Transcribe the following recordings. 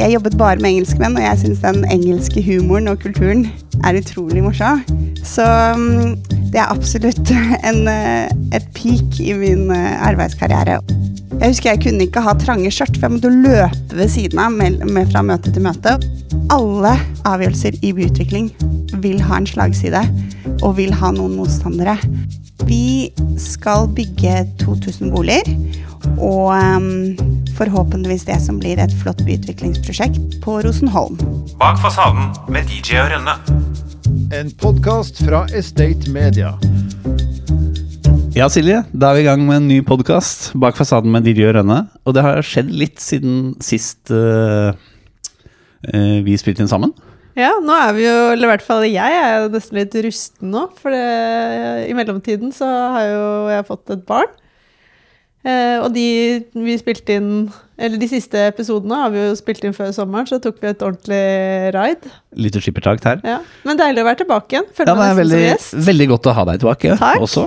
Jeg jobbet bare med engelskmenn, og jeg syns den engelske humoren og kulturen er utrolig morsom. Så um, det er absolutt en, eh, et peak i min eh, arbeidskarriere. Jeg husker jeg kunne ikke ha trange skjørt, for jeg måtte løpe ved siden av med, med fra møte til møte. Alle avgjørelser i byutvikling vil ha en slagside, og vil ha noen motstandere. Vi skal bygge 2000 boliger, og um, forhåpentligvis det som blir et flott byutviklingsprosjekt på Rosenholm. Bak fasaden med DJ og Rønne. En podkast fra Estate Media. Ja, Silje, da er vi i gang med en ny podkast bak fasaden med DJ og Rønne. Og det har skjedd litt siden sist uh, uh, vi spilte inn sammen. Ja, nå er vi jo, eller i hvert fall jeg er jo nesten litt rusten nå. For det, i mellomtiden så har jo jeg fått et barn. Eh, og de vi spilte inn Eller de siste episodene har vi jo spilt inn før sommeren, så tok vi et ordentlig ride. Litt skippertak her. Ja. Men deilig å være tilbake igjen. Føler Ja, meg nesten veldig, som gjest. veldig godt å ha deg tilbake Takk. også.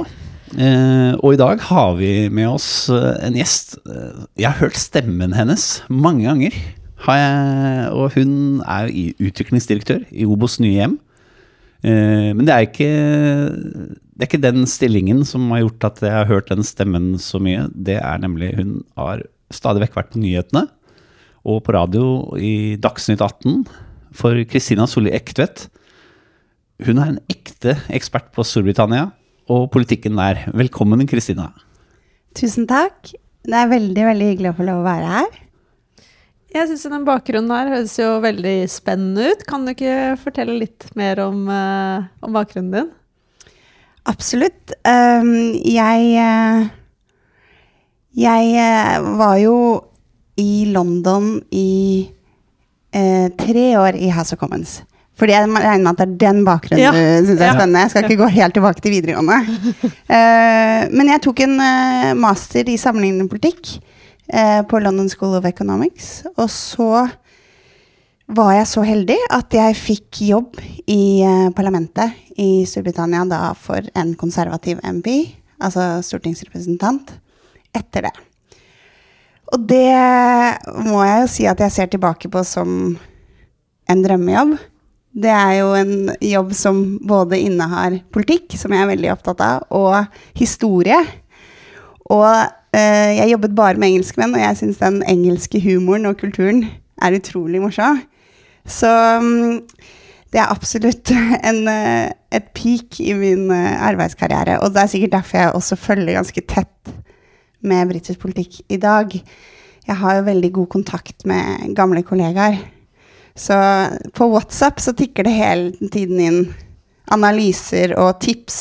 Eh, og i dag har vi med oss eh, en gjest. Jeg har hørt stemmen hennes mange ganger. Har jeg, og hun er utviklingsdirektør i Obos nye hjem. Eh, men det er, ikke, det er ikke den stillingen som har gjort at jeg har hørt den stemmen så mye. Det er nemlig hun har stadig vekk vært på nyhetene og på radio i Dagsnytt 18 for Kristina Solli Ektvedt. Hun er en ekte ekspert på Storbritannia og politikken der. Velkommen, Kristina. Tusen takk. Det er veldig, veldig hyggelig å få lov å være her. Jeg syns den bakgrunnen her høres jo veldig spennende ut. Kan du ikke fortelle litt mer om, uh, om bakgrunnen din? Absolutt. Um, jeg eh, Jeg eh, var jo i London i uh, tre år i House of Commons. Fordi jeg regner med at det er den bakgrunnen Ja. du syns er spennende. Jeg skal ikke gå helt tilbake til videregående. Uh, men jeg tok en master i sammenlignende politikk på London School of Economics. Og så var jeg så heldig at jeg fikk jobb i eh, parlamentet i Storbritannia da for en konservativ MP, altså stortingsrepresentant, etter det. Og det må jeg jo si at jeg ser tilbake på som en drømmejobb. Det er jo en jobb som både innehar politikk, som jeg er veldig opptatt av, og historie. Og eh, jeg jobbet bare med engelskmenn, og jeg syns den engelske humoren og kulturen er utrolig morsom. Så mm, det er absolutt en, eh, et peak i min eh, arbeidskarriere. Og det er sikkert derfor jeg også følger ganske tett med britisk politikk i dag. Jeg har jo veldig god kontakt med gamle kollegaer. Så på WhatsApp så tikker det hele tiden inn analyser og tips.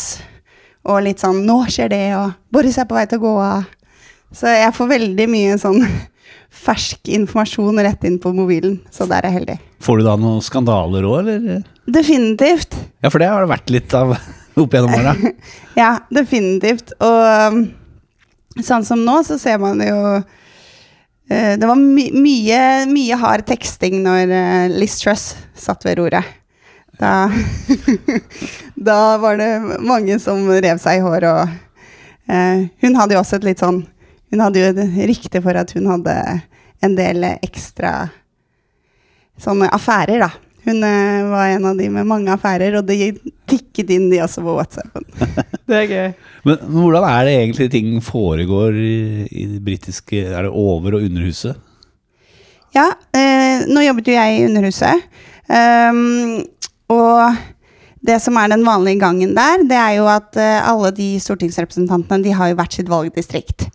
Og litt sånn 'Nå skjer det', og 'Boris er på vei til å gå av'. Så jeg får veldig mye sånn fersk informasjon rett inn på mobilen. Så der er jeg heldig. Får du da noen skandaler òg, eller? Definitivt. Ja, for det har det vært litt av opp gjennom åra. Ja, definitivt. Og um, sånn som nå, så ser man jo eh, Det var my mye, mye hard teksting når eh, Liz Truss satt ved roret. Da, da var det mange som rev seg i håret, og eh, hun hadde jo også et litt sånn Hun hadde jo et rykte for at hun hadde en del ekstra sånne affærer, da. Hun eh, var en av de med mange affærer, og det tikket inn de også på WhatsAppen. Det er gøy. Men hvordan er det egentlig ting foregår i, i det britiske Er det over- og underhuset? Ja, eh, nå jobbet jo jeg i Underhuset. Um, og det som er den vanlige gangen der, det er jo at eh, alle de stortingsrepresentantene de har jo hvert sitt valgdistrikt.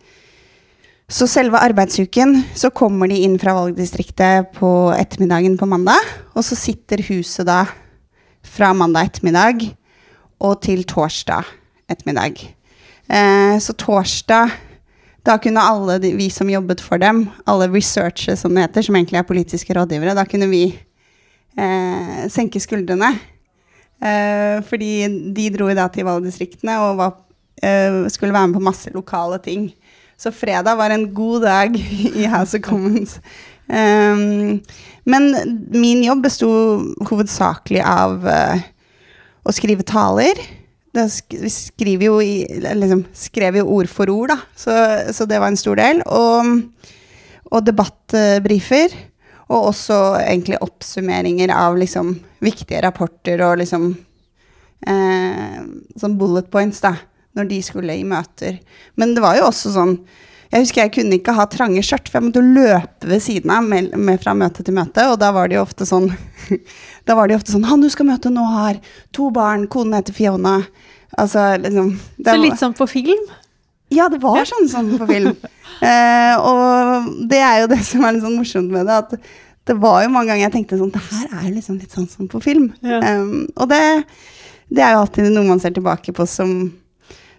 Så selve arbeidsuken så kommer de inn fra valgdistriktet på ettermiddagen på mandag. Og så sitter huset da fra mandag ettermiddag og til torsdag ettermiddag. Eh, så torsdag da kunne alle de, vi som jobbet for dem, alle researchers som det heter, som egentlig er politiske rådgivere, da kunne vi eh, senke skuldrene. Eh, fordi de dro i da til valgdistriktene og var, eh, skulle være med på masse lokale ting. Så fredag var en god dag i House of Commons. Um, men min jobb besto hovedsakelig av uh, å skrive taler. Sk vi jo i, liksom, skrev jo ord for ord, da. Så, så det var en stor del. Og, og debattbrifer. Og også egentlig oppsummeringer av liksom viktige rapporter og liksom uh, sånn bullet points, da, når de skulle i møter. Men det var jo også sånn Jeg husker jeg kunne ikke ha trange skjørt, for jeg måtte løpe ved siden av med, med fra møte til møte, og da var det jo ofte sånn Da var det jo ofte sånn Han du skal møte nå har to barn, konen heter Fiona. Altså liksom det Så litt sånn på film. ja, det var sånn sånn på film. Eh, og det er jo det som er litt sånn morsomt med det, at det var jo mange ganger jeg tenkte sånn Det her er jo liksom litt sånn som på film. Ja. Um, og det, det er jo alltid noe man ser tilbake på som,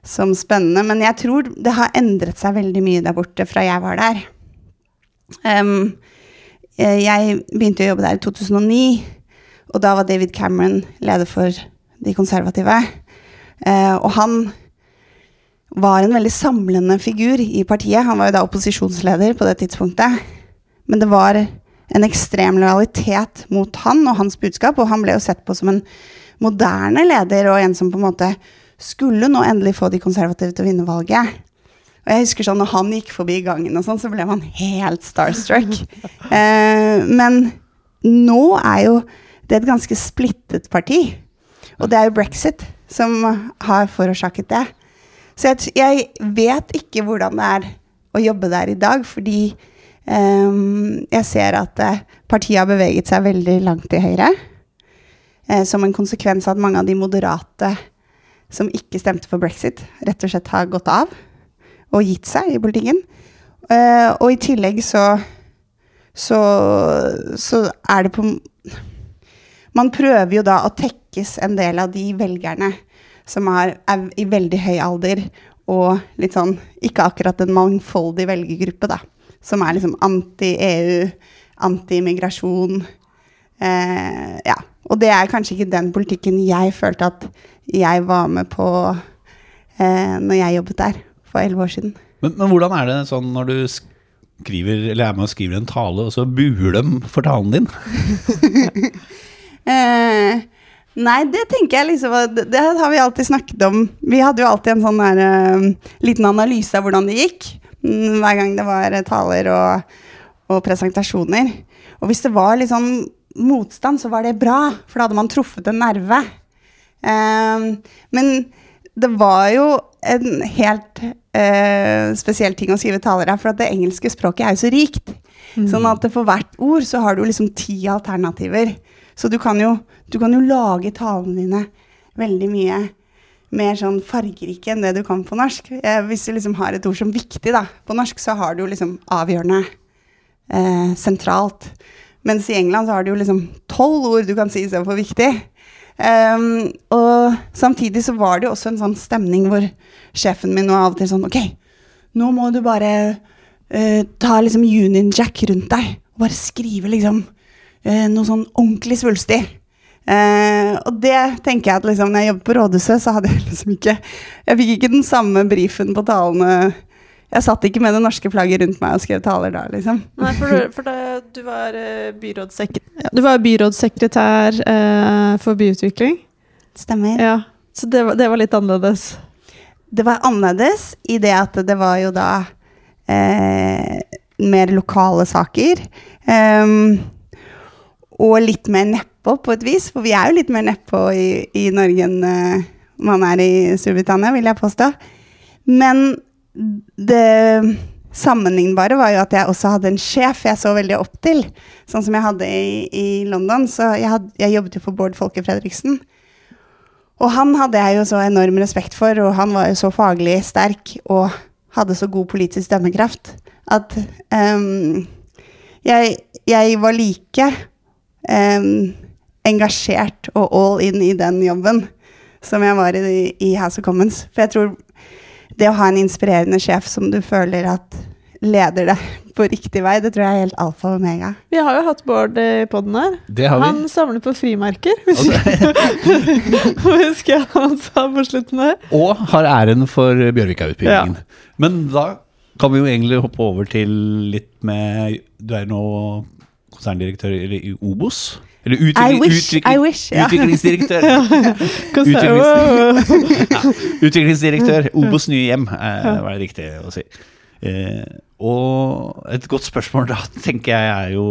som spennende. Men jeg tror det har endret seg veldig mye der borte fra jeg var der. Um, jeg begynte å jobbe der i 2009, og da var David Cameron leder for de konservative. Uh, og han var en veldig samlende figur i partiet. Han var jo da opposisjonsleder på det tidspunktet. Men det var en ekstrem lojalitet mot han og hans budskap, og han ble jo sett på som en moderne leder og en som på en måte skulle nå endelig få de konservative til å vinne valget. Og jeg husker sånn når han gikk forbi gangen og sånn, så ble man helt starstruck. Eh, men nå er jo det et ganske splittet parti. Og det er jo brexit som har forårsaket det. Så jeg, jeg vet ikke hvordan det er å jobbe der i dag, fordi ehm, jeg ser at eh, partiet har beveget seg veldig langt til høyre. eh, som en konsekvens av at mange av de moderate som ikke stemte for brexit, rett og slett har gått av og gitt seg i politikken. Uh, og i tillegg så, så så er det på Man prøver jo da å tekkes en del av de velgerne som er, er i veldig høy alder og litt sånn Ikke akkurat en mangfoldig velgergruppe, da. Som er liksom anti-EU, anti-immigrasjon. Uh, ja. Og det er kanskje ikke den politikken jeg følte at jeg var med på eh, når jeg jobbet der for elleve år siden. Men, men hvordan er det sånn når du skriver, eller er med og skriver en tale, og så buer dem for talen din? Eh, nei, det tenker jeg liksom det, det har vi alltid snakket om. Vi hadde jo alltid en sånn der, uh, liten analyse av hvordan det gikk. mm, Hver gang det var eh, taler og, og presentasjoner. Og hvis det var litt sånn motstand, så var det bra, for da hadde man truffet en nerve. Eh, men det var jo en helt eh, spesiell ting å skrive taler av, for det engelske språket er jo så rikt. Sånn at for hvert ord så har du liksom ti alternativer. Så du kan jo, du kan jo lage talene dine veldig mye mer sånn fargerike enn det du kan på norsk. Eh, hvis du liksom har et ord som viktig da, på norsk, så har du jo liksom avgjørende eh, sentralt. Mens i England så har du jo liksom tolv ord du kan si istedenfor viktig. Um, og samtidig så var det jo også en sånn stemning hvor sjefen min var av og til sånn Ok, nå må du bare uh, ta liksom Union Jack rundt deg. Og bare skrive liksom uh, noe sånn ordentlig svulstig. Uh, og det tenker jeg at liksom når jeg jobbet på rådhuset, så hadde jeg liksom ikke Jeg fikk ikke den samme brifen på talene. Jeg satt ikke med det norske flagget rundt meg og skrev taler da, liksom. Nei, for, du, for det, du, var, eh, byrådssekre- ja, du var byrådssekretær eh, for byutvikling. Stemmer. Ja, så det var, det var litt annerledes. Det var annerledes i det at det var jo da eh, mer lokale saker. Um, og litt mer nedpå, på et vis. For vi er jo litt mer nedpå i, i Norge enn uh, man er i Storbritannia, vil jeg påstå. Men det sammenlignbare var jo at jeg også hadde en sjef jeg så veldig opp til. Sånn som jeg hadde i, i London. Så jeg, had, jeg jobbet jo for Bård Folke Fredriksen. Og han hadde jeg jo så enorm respekt for, og han var jo så faglig sterk og hadde så god politisk dømmekraft at um, jeg, jeg var like um, engasjert og all in i den jobben som jeg var i, i House of Commons. For jeg tror det å ha en inspirerende sjef som du føler at leder deg på riktig vei, det tror jeg er helt alfa og omega. Vi har jo hatt Bård i poden her. Det har vi. Han samler på frimerker. Altså, Husker jeg han sa på slutten der. og har æren for Bjørvika-utbyggingen. Men da kan vi jo egentlig hoppe over til litt med Du er nå konserndirektør i Obos? Eller utvikling, wish, utvikling, wish, utviklingsdirektør. Hvordan- Utviklings- Utviklingsdirektør. Obos nye hjem, eh, var det riktig å si. Eh, og et godt spørsmål da, tenker jeg, er jo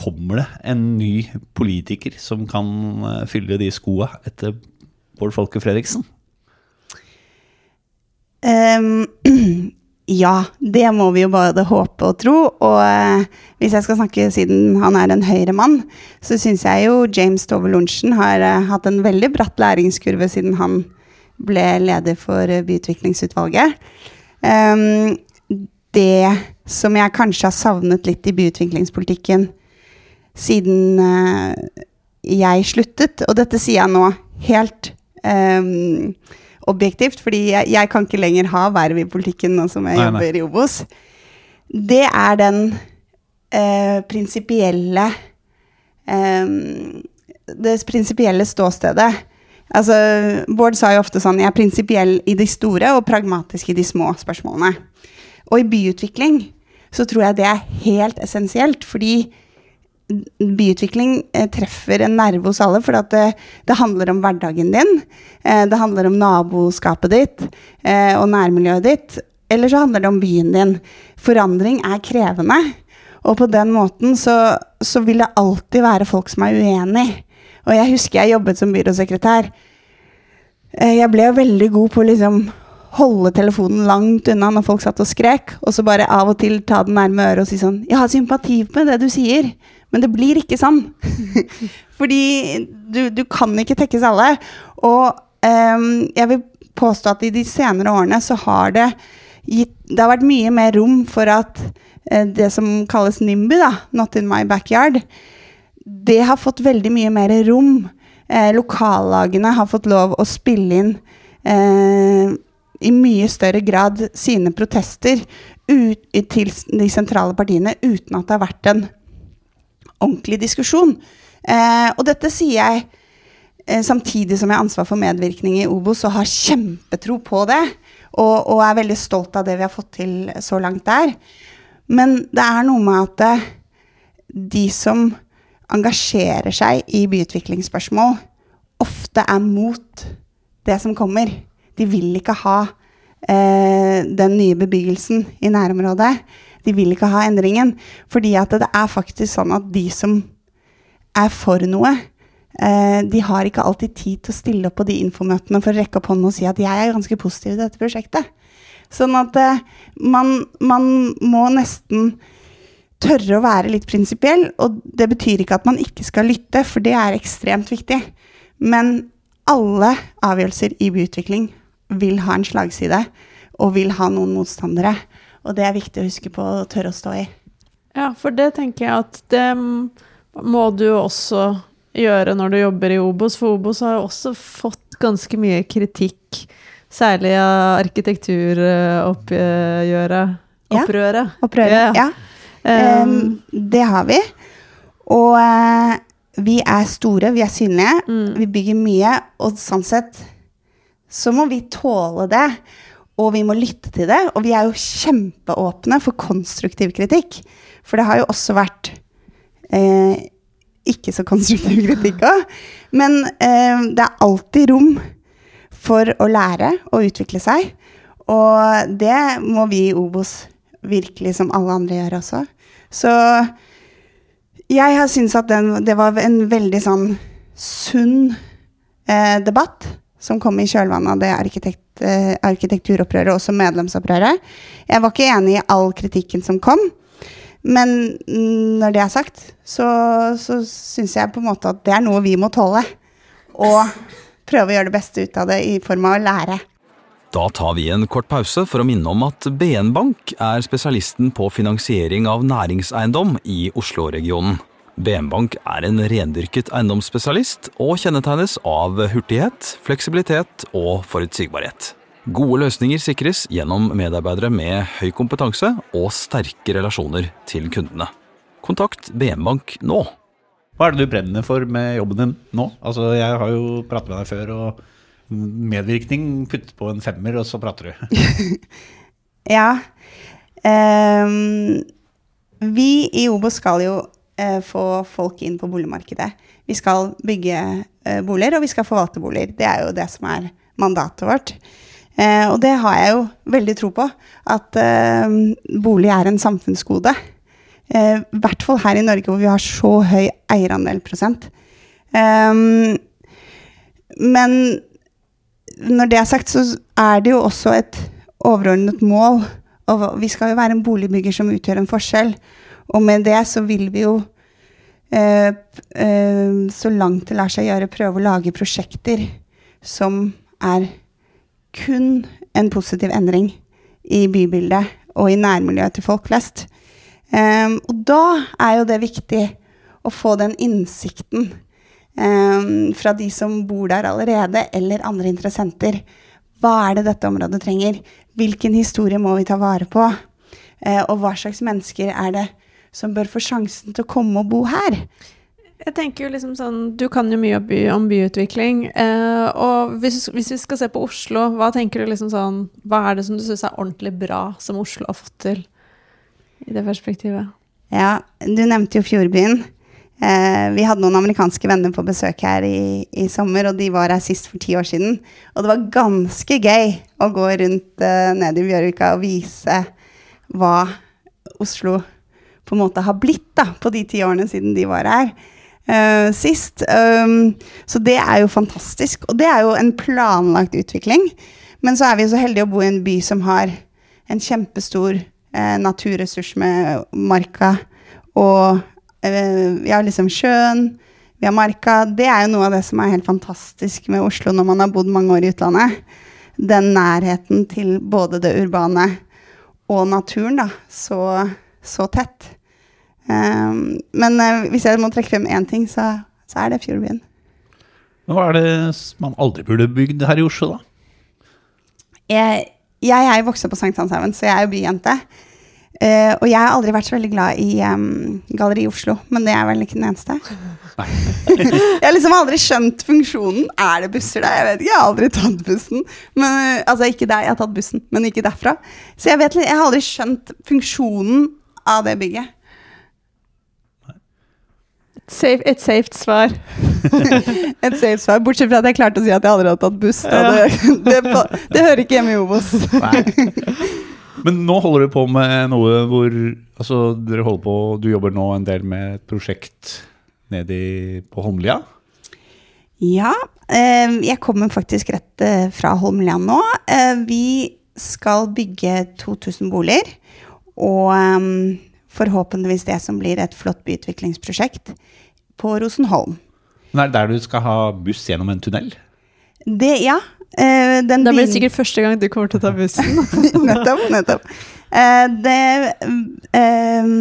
kommer det en ny politiker som kan eh, fylle de skoa etter Bård Folke Fredriksen? Ehm, ja, det må vi jo både håpe og tro. Og eh, hvis jeg skal snakke siden han er en høyre mann, så syns jeg jo James Tove Lundsen har eh, hatt en veldig bratt læringskurve siden han ble leder for eh, byutviklingsutvalget. Um, det som jeg kanskje har savnet litt i byutviklingspolitikken siden eh, jeg sluttet, og dette sier jeg nå helt ehm, objektivt, fordi jeg, jeg kan ikke lenger ha verv i politikken nå som jeg Nei, nei. jobber i Obos, det er den eh, prinsipielle eh, Det prinsipielle ståstedet. Altså, Bård sa jo ofte sånn Jeg er prinsipiell i de store og pragmatisk i de små spørsmålene. Og i byutvikling så tror jeg det er helt essensielt, fordi byutvikling eh, treffer en nerve hos alle, for det, det handler om hverdagen din. Eh, det handler om naboskapet ditt eh, og nærmiljøet ditt. Eller så handler det om byen din. Forandring er krevende. Og på den måten så, så vil det alltid være folk som er uenig. Og jeg husker jeg jobbet som byrådssekretær. Eh, Jeg ble jo veldig god på å liksom holde telefonen langt unna når folk satt og skrek, og så bare av og til ta den nærme øret og si sånn 'Jeg har sympati med det du sier', men det blir ikke sånn. Fordi du, du kan ikke tekkes alle. Og um, jeg vil påstå at i de senere årene så har det gitt Det har vært mye mer rom for at uh, det som kalles NIMBY, da, Not in my backyard, det har fått veldig mye mer rom. Eh, lokallagene har fått lov å spille inn eh, i mye større grad sine protester ut, til de sentrale partiene uten at det har vært en ordentlig diskusjon. Eh, og dette sier jeg eh, samtidig som jeg har ansvar for medvirkning i Obos og har kjempetro på det. Og, og er veldig stolt av det vi har fått til så langt der. Men det er noe med at eh, de som engasjerer seg i byutviklingsspørsmål, ofte er mot det som kommer. De vil ikke ha eh, den nye bebyggelsen i nærområdet. De vil ikke ha endringen. Fordi at det er faktisk sånn at de som er for noe, eh, de har ikke alltid tid til å stille opp på de infomøtene for å rekke opp hånden og si at jeg er ganske positiv til dette prosjektet. Sånn at eh, man, man må nesten tørre å være litt prinsipiell, og det betyr ikke at man ikke skal lytte, for det er ekstremt viktig. Men alle avgjørelser i byutvikling vil ha en slagside, og vil ha noen motstandere. Og det er viktig å huske på å tørre å stå i. Ja, for det tenker jeg at det må du jo også gjøre når du jobber i Obos, for Obos har jo også fått ganske mye kritikk, særlig av arkitekturoppgjøret. Ja, Opprøret. Ja. Ja. Um, det har vi. Og uh, vi er store, vi er synlige, Mm. vi bygger mye, og sånn sett så må vi tåle det. Og vi må lytte til det. Og vi er jo kjempeåpne for konstruktiv kritikk. For det har jo også vært eh, ikke så konstruktiv kritikk òg. Men eh, det er alltid rom for å lære og utvikle seg. Og det må vi i Obos virkelig, som alle andre, gjøre også. Så jeg har syntes at den, det var en veldig sånn sunn eh, debatt som kom i kjølvannet av det arkitekt, eh, arkitekturopprøret, også medlemsopprøret. Jeg var ikke enig i all kritikken som kom, men når det er sagt, så, så syns jeg på en måte at det er noe vi må tåle. Og prøve å gjøre det beste ut av det i form av å lære. Da tar vi en kort pause for å minne om at BN Bank er spesialisten på finansiering av næringseiendom i Oslo-regionen. BN Bank er en rendyrket eiendomsspesialist og kjennetegnes av hurtighet, fleksibilitet og forutsigbarhet. Gode løsninger sikres gjennom medarbeidere med høy kompetanse og sterke relasjoner til kundene. Kontakt BM Bank nå. Hva er det du brenner for med jobben din nå? Altså, jeg har jo pratet med deg før, og medvirkning putter på en femmer, og så prater du. Ja. Um, vi i Obo skal jo få folk inn på boligmarkedet. Vi skal bygge eh, boliger, og vi skal forvalte boliger. Det er jo det som er mandatet vårt. Eh, og det har jeg jo veldig tro på. At eh, bolig er en samfunnsgode. Eh, I hvert fall her i Norge, hvor vi har så høy eierandel prosent. Ehm, men når det er sagt, så er det jo også et overordnet mål. Og vi skal jo være en boligbygger som utgjør en forskjell. Og med det så vil vi jo eh, eh, så langt det lar seg gjøre, prøve å lage prosjekter som er kun en positiv endring i bybildet og i nærmiljøet til folk flest. Um, og da er jo det viktig å få den innsikten um, fra de som bor der allerede, eller andre interessenter. Hva er det dette området trenger? Hvilken historie må vi ta vare på? Uh, og hva slags mennesker er det som bør få sjansen til å komme og bo her? Jeg tenker jo liksom sånn, Du kan jo mye om, by, om byutvikling. Eh, og hvis, hvis vi skal se på Oslo, hva tenker du liksom sånn, hva er det som du syns er ordentlig bra som Oslo har fått til i det perspektivet? Ja, du nevnte jo Fjordbyen. Eh, vi hadde noen amerikanske venner på besøk her i, i sommer, og de var her sist for ti år siden. Og det var ganske gøy å gå rundt eh, nede i Bjørvika og vise hva Oslo på en måte har blitt da, på de ti årene siden de var her Uh, sist. Um, så det er jo fantastisk. Og det er jo en planlagt utvikling. Men så er vi så heldige å bo i en by som har en kjempestor uh, naturressurs med marka og uh, har liksom sjøen, vi har marka. Det er jo noe av det som er helt fantastisk med Oslo når man har bodd mange år i utlandet. Den nærheten til både det urbane og naturen, da. Så, så tett. Um, men eh, hvis jeg må trekke frem én ting, så, så er det Fjordbyen. Men hva er det man aldri burde bygd her i Oslo, da? Jeg, jeg er jo vokst opp på Sankthanshaugen, så jeg er jo byjente. Uh, og jeg har aldri vært så veldig glad i um, Galleri Oslo, men det er vel ikke den eneste. jeg har liksom aldri skjønt funksjonen. Er det busser der? Jeg vet ikke, jeg har aldri tatt bussen. Men, eh, altså ikke der, jeg har tatt bussen, men ikke derfra. Så jeg, vet, jeg har aldri skjønt funksjonen av det bygget. Safe, et safe svar. Et safe svar, bortsett fra at jeg klarte å si at jeg allerede hadde tatt buss. Ja. Det, det, det hører ikke hjemme i Obos. Men nå holder du på med noe hvor Altså, dere holder på Du jobber nå en del med et prosjekt nede på Holmlia. Ja, eh, jeg kommer faktisk rett eh, fra Holmlia nå. Eh, vi skal bygge 2000 boliger, og eh, forhåpentligvis det som blir et flott byutviklingsprosjekt på Rosenholm. Men er det der du skal ha buss gjennom en tunnel? Det, ja. eh, den Da blir det begyn- sikkert første gang du kommer til å ta bussen. nettopp, nettopp. Eh, det, eh,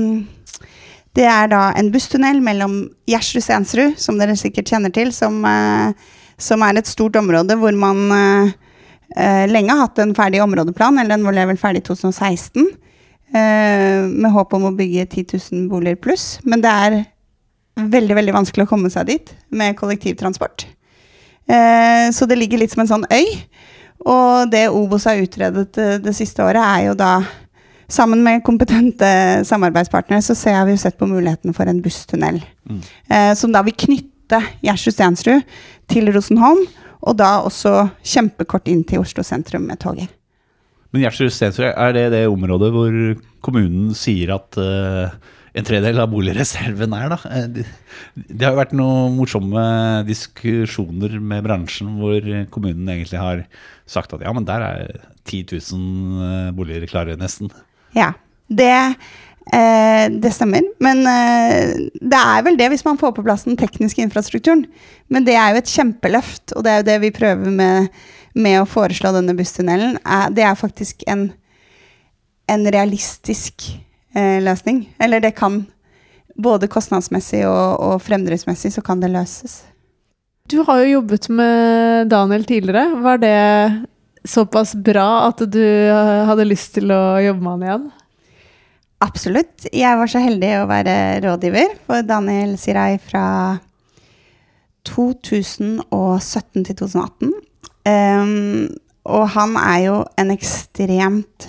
det er da en busstunnel mellom Gjersrud Stensrud, som dere sikkert kjenner til, som, som er et stort område hvor man lenge har hatt en ferdig områdeplan, eller den ble vel ferdig i 2016, eh, med håp om å bygge 10 000 boliger pluss. Men det er veldig, veldig vanskelig å komme seg dit med kollektivtransport. Eh, så det ligger litt som en sånn øy. Og det Obos har utredet eh, det siste året, er jo da Sammen med kompetente samarbeidspartnere så ser vi jo sett på muligheten for en busstunnel. Mm. Eh, som da vil knytte Gjersrud Stensrud til Rosenholm, og da også kjempekort inn til Oslo sentrum med toget. Men Gjertsrud Stensrud, er det det området hvor kommunen sier at uh, en tredjedel av boligreserven er, da? Eh, Det, det har jo vært noen morsomme diskusjoner med bransjen hvor kommunen egentlig har sagt at ja, men der er 10 000 boliger klare, nesten. Ja, det, eh, det stemmer. Men eh, det er vel det hvis man får på plass den tekniske infrastrukturen. Men det er jo et kjempeløft, og det er jo det vi prøver med, med å foreslå denne busstunnelen. Er, det er faktisk en, en realistisk eh, løsning. Eller det kan både kostnadsmessig og, og fremdriftsmessig så kan det løses. Du har jo jobbet med Daniel tidligere. Var det såpass bra at du eh, hadde lyst til å jobbe med han igjen? Absolutt. Jeg var så heldig å være rådgiver for Daniel Sirai fra 2017 til 2018. Um, og han er jo en ekstremt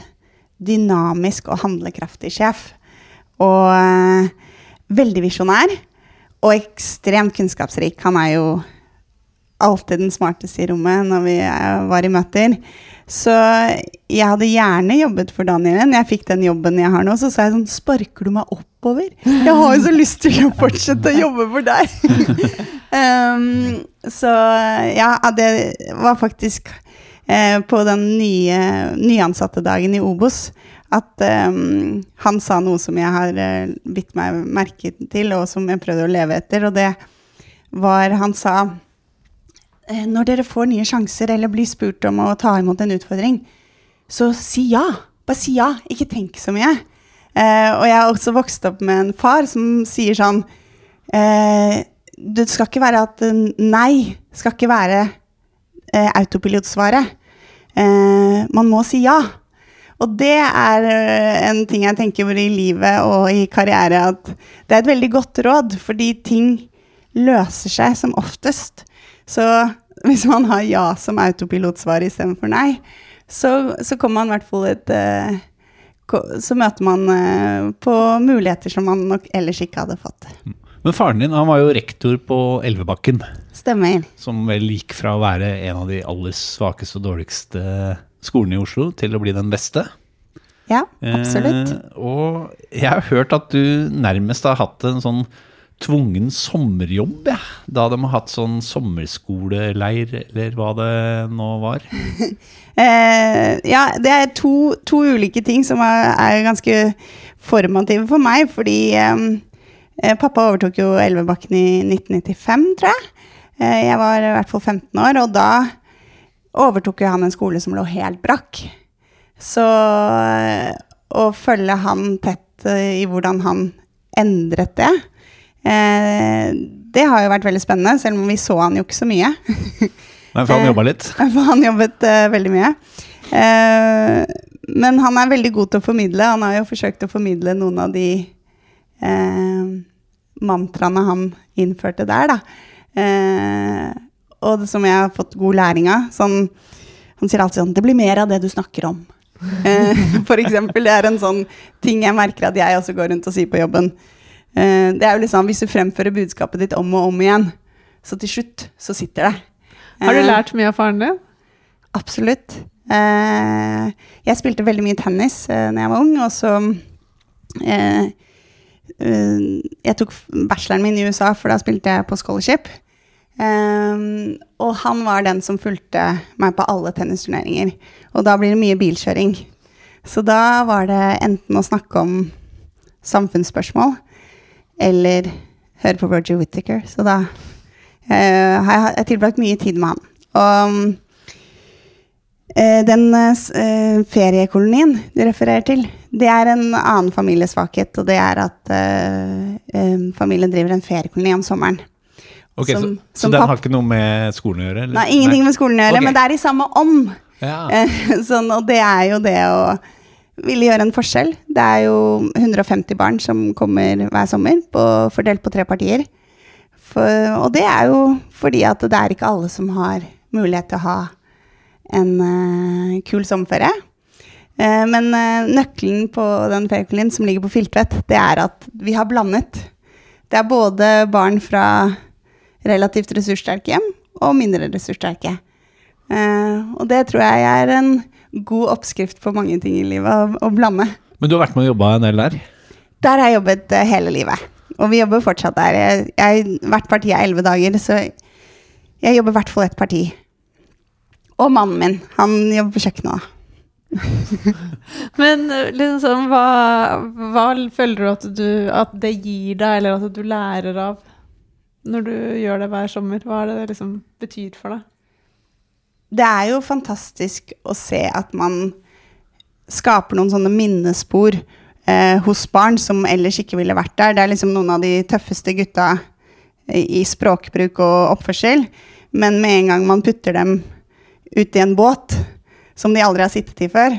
dynamisk og handlekraftig sjef. Og uh, veldig visjonær. Og ekstremt kunnskapsrik. Han er jo alltid den smarteste i rommet når vi eh, var i møter. Så jeg hadde gjerne jobbet for Daniel igjen. Jeg fikk den jobben jeg har nå, så sa jeg sånn Sparker du meg oppover? Jeg har jo så lyst til å fortsette å jobbe for deg. um, så ja, det var faktisk eh, på den nye nyansatte dagen i Obos at um, han sa noe som jeg har uh, bitt meg merke til, og som jeg prøvde å leve etter, og det var Han sa når dere får nye sjanser eller blir spurt om å ta imot en utfordring, så si ja. Bare si ja. Ikke tenk så mye. Eh, og jeg har også vokst opp med en far som sier sånn eh, Det skal ikke være at eh, nei skal ikke være eh, autopilotsvaret. Eh, man må si ja. Og det er eh, en ting jeg tenker over i livet og i karriere, at det er et veldig godt råd, fordi ting løser seg som oftest. Så hvis man har ja som autopilotsvar istedenfor nei, så, så kommer man i hvert fall et eh, Så møter man eh, på muligheter som man nok ellers ikke hadde fått. Men faren din han var jo rektor på Elvebakken, Stemmer. som vel gikk fra å være en av de aller svakeste og dårligste skolene i Oslo til å bli den beste. Ja, absolutt. Eh, og jeg har hørt at du nærmest har hatt en sånn tvungen sommerjobb, ja. da de har hatt sånn sommerskoleleir, eller hva det nå var. Eh, ja, det er to, to ulike ting som er, er ganske formative for meg, fordi eh, eh, pappa overtok jo Elvebakken i 1995, tror jeg. Eh, jeg var i hvert fall 15 år, og da overtok jo han en skole som lå helt brakk. Så eh, å følge han tett eh, i hvordan han endret det, det har jo vært veldig spennende, selv om vi så han jo ikke så mye. Nei, for han jobba litt. For han jobbet eh, veldig mye. Eh, men han er veldig god til å formidle. Han har jo forsøkt å formidle noen av de eh, mantraene han innførte der, da. Eh, og det som jeg har fått god læring av. Sånn, han sier alltid sånn 'Det blir mer av det du snakker om'. Eh, for eksempel. Det er en sånn ting jeg merker at jeg også går rundt og sier på jobben. Eh, det er jo liksom Hvis du fremfører budskapet ditt om og om igjen, så til slutt så sitter det. Har du Eh, lært mye av faren din? Absolutt. Eh, jeg spilte veldig mye tennis da jeg var ung, og så Jeg tok bacheloren min i USA, for da spilte jeg på scholarship. Og han var den som fulgte meg på alle tennisturneringer. Og da blir det mye bilkjøring. Så da var det enten å snakke om samfunnsspørsmål eller høre på Roger Whittaker. Så da eh, har jeg, tilbrakt mye tid med han. Og Eh, Den eh, feriekolonien du refererer til, det er en annen familiesvakhet, og det er at eh, eh, familien driver en feriekoloni om sommeren. Okay, Som- så, så den har ikke noe med skolen å gjøre? eller? Nei, ingenting med skolen å gjøre, okay. men det er i samme ånd. Ja. Sånn, og det er jo det å ville gjøre en forskjell. Det er jo 150 barn som kommer hver sommer, på, fordelt på tre partier. For, og det er jo fordi at det er ikke alle som har mulighet til å ha en uh, kul sommerferie. Uh, men uh, nøkkelen på den feriekolonien som ligger på Filtvet, det er at vi har blandet. Det er både barn fra relativt ressurssterke hjem og mindre ressurssterke. Og det tror jeg er en god oppskrift på mange ting i livet, å, å blande. Men du har vært med og jobba en del der? Der har jeg jobbet eh, hele livet. Og vi jobber fortsatt der. Jeg, jeg, hvert parti er elleve dager, så jeg jobber i hvert fall ett parti. Og mannen min. Han jobber på kjøkkenet. Men eh, liksom hva, hva føler du at, du at det gir deg, eller at du lærer av når du gjør det hver sommer? Hva er det det liksom betyr for deg? Det er jo fantastisk å se at man skaper noen sånne minnespor eh, hos barn som ellers ikke ville vært der. Det er liksom noen av de tøffeste gutta i språkbruk og oppførsel. Men med en gang man putter dem ut i en båt som de aldri har sittet i før,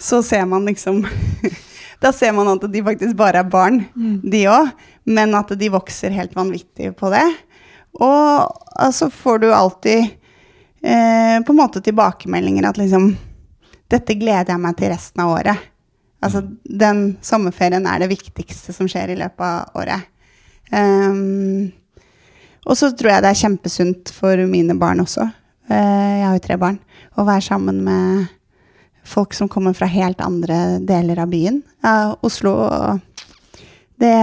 så ser man liksom Da ser man at de faktisk bare er barn, de òg, men at de vokser helt vanvittig på det. Og så får du alltid eh, på en måte tilbakemeldinger at liksom Dette gleder jeg meg til resten av året. Altså, den sommerferien er det viktigste som skjer i løpet av året. Um, Og så tror jeg det er kjempesunt for mine barn også. Uh, jeg har jo tre barn. Å være sammen med folk som kommer fra helt andre deler av byen. Ja, Oslo og Det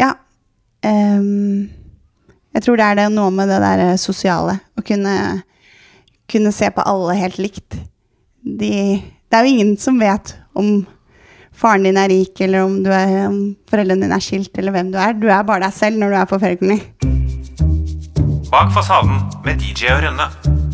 Ja. ehm, jeg tror det er det noe med det der sosiale. Å kunne, kunne se på alle helt likt. De, det er jo ingen som vet om faren din er rik, eller om, er, om foreldrene dine er skilt, eller hvem du er. Du er bare deg selv når du er på feriekoloni. Bak fasaden med DJ og Rønne.